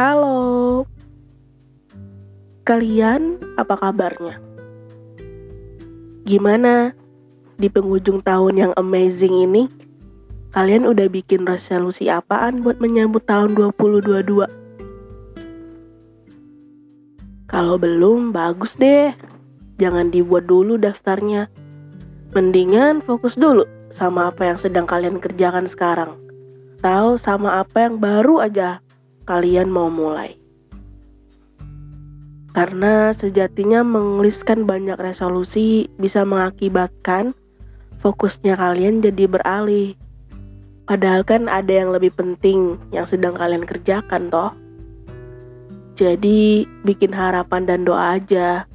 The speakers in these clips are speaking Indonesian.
Halo, kalian apa kabarnya? Gimana di penghujung tahun yang amazing ini? Kalian udah bikin resolusi apaan buat menyambut tahun 2022? Kalau belum, bagus deh. Jangan dibuat dulu daftarnya. Mendingan fokus dulu sama apa yang sedang kalian kerjakan sekarang. Tahu sama apa yang baru aja kalian mau mulai. Karena sejatinya mengeliskan banyak resolusi bisa mengakibatkan fokusnya kalian jadi beralih. Padahal kan ada yang lebih penting yang sedang kalian kerjakan toh. Jadi bikin harapan dan doa aja.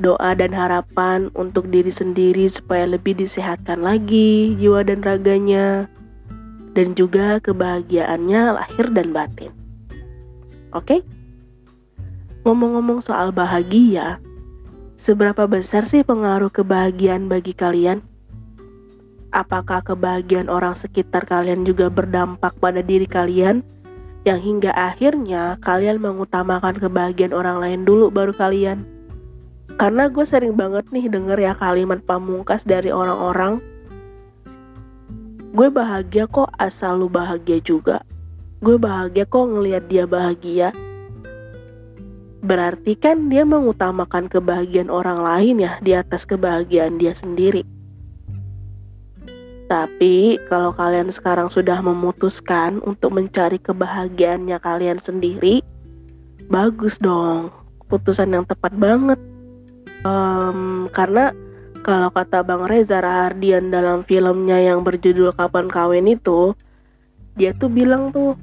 Doa dan harapan untuk diri sendiri supaya lebih disehatkan lagi jiwa dan raganya dan juga kebahagiaannya lahir dan batin. Oke? Ngomong-ngomong soal bahagia, seberapa besar sih pengaruh kebahagiaan bagi kalian? Apakah kebahagiaan orang sekitar kalian juga berdampak pada diri kalian? Yang hingga akhirnya kalian mengutamakan kebahagiaan orang lain dulu baru kalian. Karena gue sering banget nih denger ya kalimat pamungkas dari orang-orang gue bahagia kok asal lu bahagia juga gue bahagia kok ngelihat dia bahagia. Berarti kan dia mengutamakan kebahagiaan orang lain ya di atas kebahagiaan dia sendiri. Tapi kalau kalian sekarang sudah memutuskan untuk mencari kebahagiaannya kalian sendiri bagus dong. Putusan yang tepat banget. Um, karena kalau kata Bang Reza Rahardian dalam filmnya yang berjudul Kapan Kawin itu, dia tuh bilang tuh,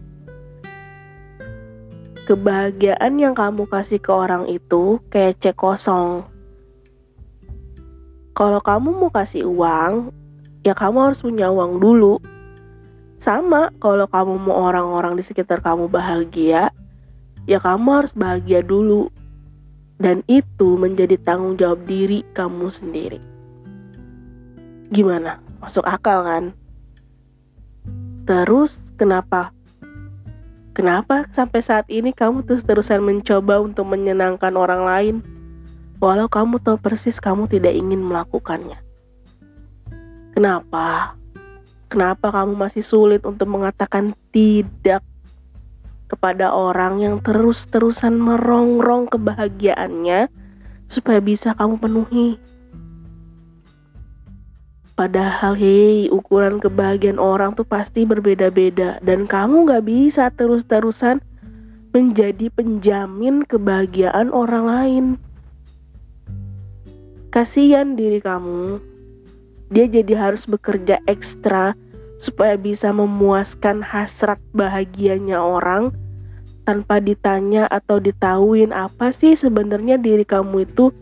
kebahagiaan yang kamu kasih ke orang itu kayak cek kosong. Kalau kamu mau kasih uang, ya kamu harus punya uang dulu. Sama, kalau kamu mau orang-orang di sekitar kamu bahagia, ya kamu harus bahagia dulu dan itu menjadi tanggung jawab diri kamu sendiri. Gimana? Masuk akal kan? Terus kenapa? Kenapa sampai saat ini kamu terus-terusan mencoba untuk menyenangkan orang lain walau kamu tahu persis kamu tidak ingin melakukannya? Kenapa? Kenapa kamu masih sulit untuk mengatakan tidak kepada orang yang terus-terusan merongrong kebahagiaannya supaya bisa kamu penuhi. Padahal hei, ukuran kebahagiaan orang tuh pasti berbeda-beda dan kamu gak bisa terus-terusan menjadi penjamin kebahagiaan orang lain. Kasihan diri kamu, dia jadi harus bekerja ekstra supaya bisa memuaskan hasrat bahagianya orang tanpa ditanya atau ditahuin apa sih sebenarnya diri kamu itu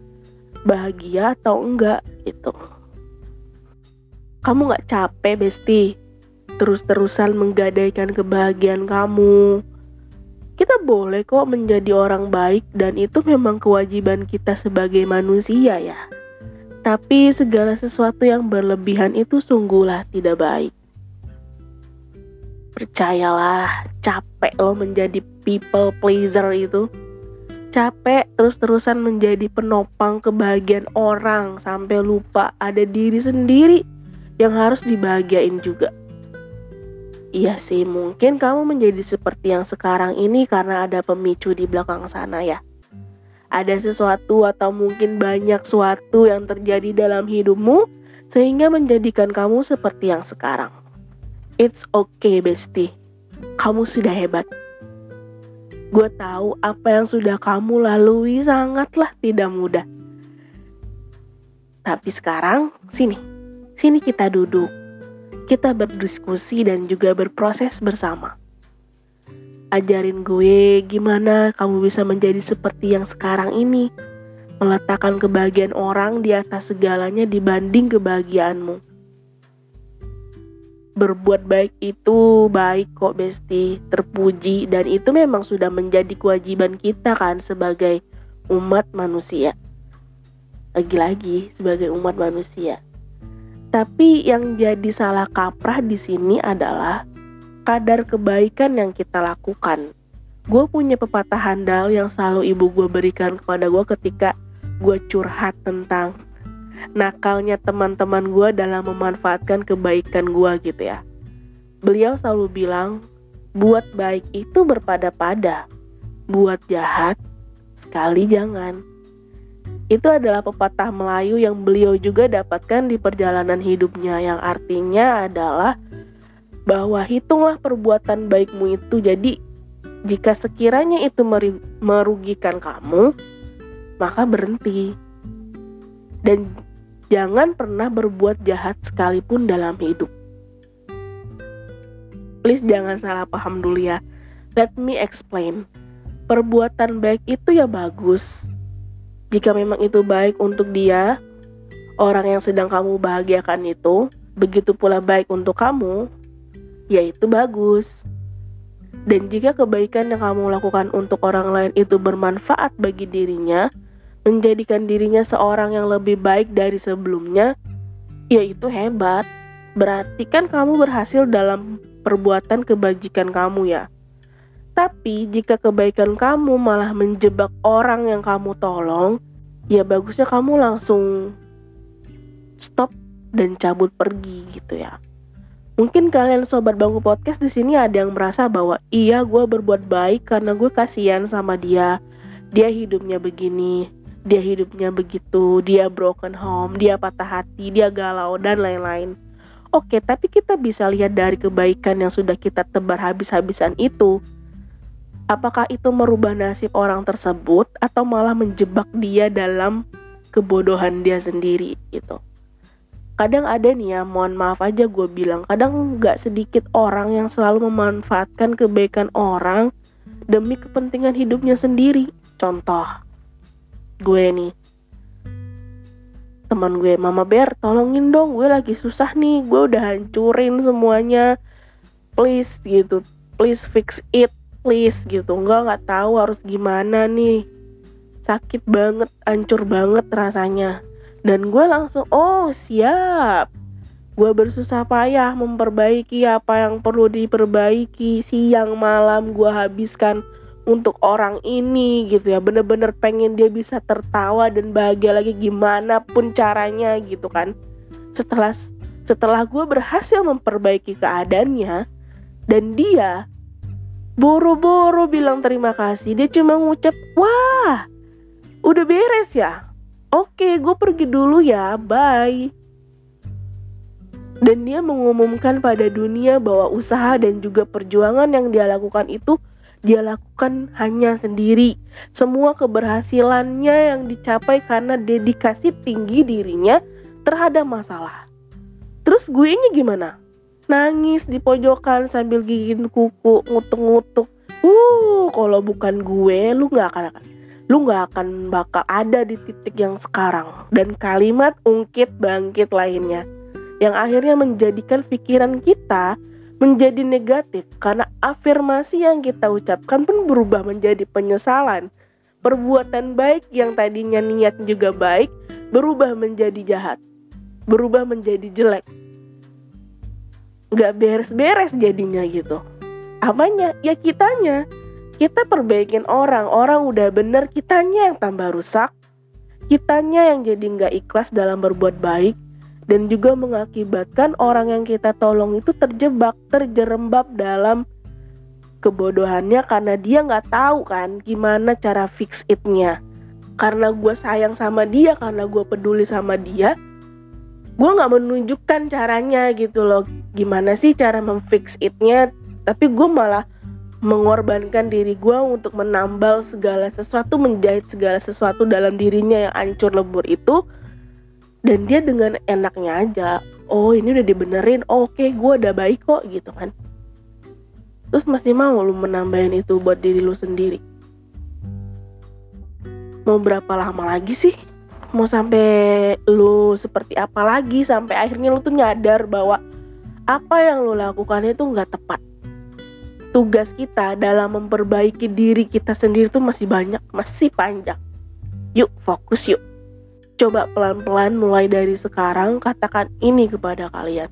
bahagia atau enggak gitu. Kamu nggak capek besti terus-terusan menggadaikan kebahagiaan kamu. Kita boleh kok menjadi orang baik dan itu memang kewajiban kita sebagai manusia ya. Tapi segala sesuatu yang berlebihan itu sungguhlah tidak baik. Percayalah, capek lo menjadi people pleaser itu. Capek terus-terusan menjadi penopang kebahagiaan orang sampai lupa ada diri sendiri yang harus dibahagiain juga. Iya sih, mungkin kamu menjadi seperti yang sekarang ini karena ada pemicu di belakang sana ya. Ada sesuatu atau mungkin banyak sesuatu yang terjadi dalam hidupmu sehingga menjadikan kamu seperti yang sekarang. It's okay, bestie. Kamu sudah hebat. Gue tahu apa yang sudah kamu lalui sangatlah tidak mudah. Tapi sekarang, sini. Sini kita duduk. Kita berdiskusi dan juga berproses bersama. Ajarin gue gimana kamu bisa menjadi seperti yang sekarang ini. Meletakkan kebahagiaan orang di atas segalanya dibanding kebahagiaanmu berbuat baik itu baik kok Besti, terpuji dan itu memang sudah menjadi kewajiban kita kan sebagai umat manusia. Lagi-lagi sebagai umat manusia. Tapi yang jadi salah kaprah di sini adalah kadar kebaikan yang kita lakukan. gue punya pepatah handal yang selalu ibu gue berikan kepada gue ketika gue curhat tentang nakalnya teman-teman gue dalam memanfaatkan kebaikan gue gitu ya. Beliau selalu bilang, buat baik itu berpada-pada, buat jahat sekali jangan. Itu adalah pepatah Melayu yang beliau juga dapatkan di perjalanan hidupnya yang artinya adalah bahwa hitunglah perbuatan baikmu itu jadi jika sekiranya itu merugikan kamu, maka berhenti. Dan jangan pernah berbuat jahat sekalipun dalam hidup. Please jangan salah paham dulu ya. Let me explain. Perbuatan baik itu ya bagus. Jika memang itu baik untuk dia, orang yang sedang kamu bahagiakan itu, begitu pula baik untuk kamu, ya itu bagus. Dan jika kebaikan yang kamu lakukan untuk orang lain itu bermanfaat bagi dirinya, menjadikan dirinya seorang yang lebih baik dari sebelumnya, ya itu hebat. Berarti kan kamu berhasil dalam perbuatan kebajikan kamu ya. Tapi jika kebaikan kamu malah menjebak orang yang kamu tolong, ya bagusnya kamu langsung stop dan cabut pergi gitu ya. Mungkin kalian sobat bangku podcast di sini ada yang merasa bahwa iya gue berbuat baik karena gue kasihan sama dia. Dia hidupnya begini, dia hidupnya begitu, dia broken home, dia patah hati, dia galau dan lain-lain. Oke, tapi kita bisa lihat dari kebaikan yang sudah kita tebar habis-habisan itu. Apakah itu merubah nasib orang tersebut atau malah menjebak dia dalam kebodohan dia sendiri gitu? Kadang ada nih ya mohon maaf aja gue bilang kadang nggak sedikit orang yang selalu memanfaatkan kebaikan orang demi kepentingan hidupnya sendiri. Contoh gue nih. Teman gue mama bear tolongin dong gue lagi susah nih gue udah hancurin semuanya. Please gitu. Please fix it please gitu. Nggak nggak tahu harus gimana nih. Sakit banget hancur banget rasanya. Dan gue langsung oh siap. Gue bersusah payah memperbaiki apa yang perlu diperbaiki siang malam gue habiskan untuk orang ini gitu ya. Bener-bener pengen dia bisa tertawa dan bahagia lagi gimana pun caranya gitu kan. Setelah setelah gue berhasil memperbaiki keadaannya dan dia boro-boro bilang terima kasih dia cuma ngucap wah udah beres ya Oke, gue pergi dulu ya, bye. Dan dia mengumumkan pada dunia bahwa usaha dan juga perjuangan yang dia lakukan itu dia lakukan hanya sendiri. Semua keberhasilannya yang dicapai karena dedikasi tinggi dirinya terhadap masalah. Terus gue ini gimana? Nangis di pojokan sambil gigit kuku, ngutuk-ngutuk. Uh, kalau bukan gue, lu gak akan akan lu nggak akan bakal ada di titik yang sekarang. Dan kalimat ungkit bangkit lainnya yang akhirnya menjadikan pikiran kita menjadi negatif karena afirmasi yang kita ucapkan pun berubah menjadi penyesalan. Perbuatan baik yang tadinya niat juga baik berubah menjadi jahat berubah menjadi jelek nggak beres-beres jadinya gitu. Apanya? Ya kitanya. Kita perbaikin orang, orang udah bener, kitanya yang tambah rusak, kitanya yang jadi nggak ikhlas dalam berbuat baik, dan juga mengakibatkan orang yang kita tolong itu terjebak, terjerembab dalam kebodohannya karena dia nggak tahu kan gimana cara fix itnya. Karena gue sayang sama dia, karena gue peduli sama dia, gue nggak menunjukkan caranya gitu loh. Gimana sih cara memfix itnya? Tapi gue malah mengorbankan diri gue untuk menambal segala sesuatu, menjahit segala sesuatu dalam dirinya yang hancur lebur itu. Dan dia dengan enaknya aja, oh ini udah dibenerin, oh, oke okay, gue udah baik kok gitu kan. Terus masih mau lu menambahin itu buat diri lu sendiri. Mau berapa lama lagi sih? Mau sampai lu seperti apa lagi? Sampai akhirnya lu tuh nyadar bahwa apa yang lu lakukan itu nggak tepat tugas kita dalam memperbaiki diri kita sendiri tuh masih banyak, masih panjang. Yuk, fokus yuk. Coba pelan-pelan mulai dari sekarang katakan ini kepada kalian.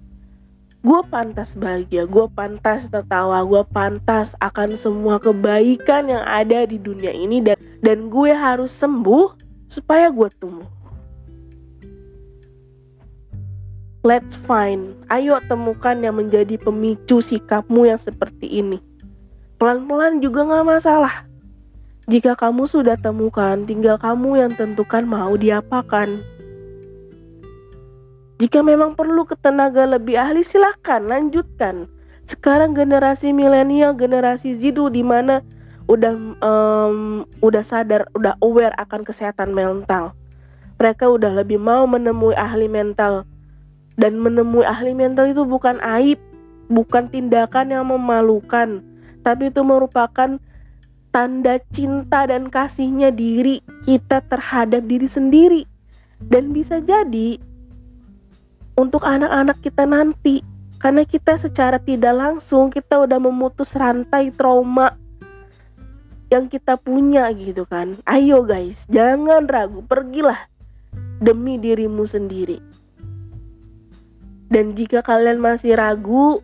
gue pantas bahagia, gue pantas tertawa, gue pantas akan semua kebaikan yang ada di dunia ini dan dan gue harus sembuh supaya gue tumbuh. Let's find, ayo temukan yang menjadi pemicu sikapmu yang seperti ini. Pelan-pelan juga gak masalah. Jika kamu sudah temukan, tinggal kamu yang tentukan mau diapakan. Jika memang perlu ketenaga lebih ahli silahkan lanjutkan. Sekarang generasi milenial, generasi Z di mana udah um, udah sadar, udah aware akan kesehatan mental. Mereka udah lebih mau menemui ahli mental dan menemui ahli mental itu bukan aib, bukan tindakan yang memalukan, tapi itu merupakan tanda cinta dan kasihnya diri kita terhadap diri sendiri. Dan bisa jadi untuk anak-anak kita nanti karena kita secara tidak langsung kita udah memutus rantai trauma yang kita punya gitu kan. Ayo guys, jangan ragu, pergilah demi dirimu sendiri. Dan jika kalian masih ragu,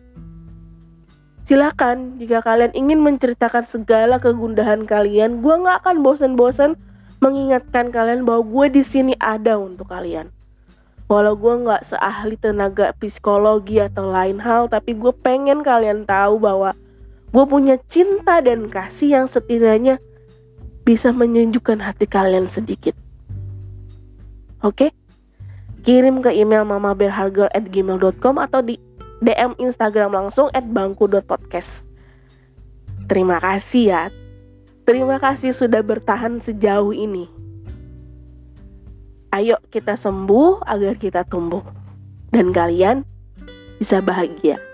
silakan jika kalian ingin menceritakan segala kegundahan kalian, gue nggak akan bosan-bosan mengingatkan kalian bahwa gue di sini ada untuk kalian walau gue nggak seahli tenaga psikologi atau lain hal tapi gue pengen kalian tahu bahwa gue punya cinta dan kasih yang setidaknya bisa menyejukkan hati kalian sedikit. Oke? Okay? kirim ke email mamaberharga@gmail.com atau di DM Instagram langsung at bangku.podcast terima kasih ya. Terima kasih sudah bertahan sejauh ini. Ayo kita sembuh agar kita tumbuh. Dan kalian bisa bahagia.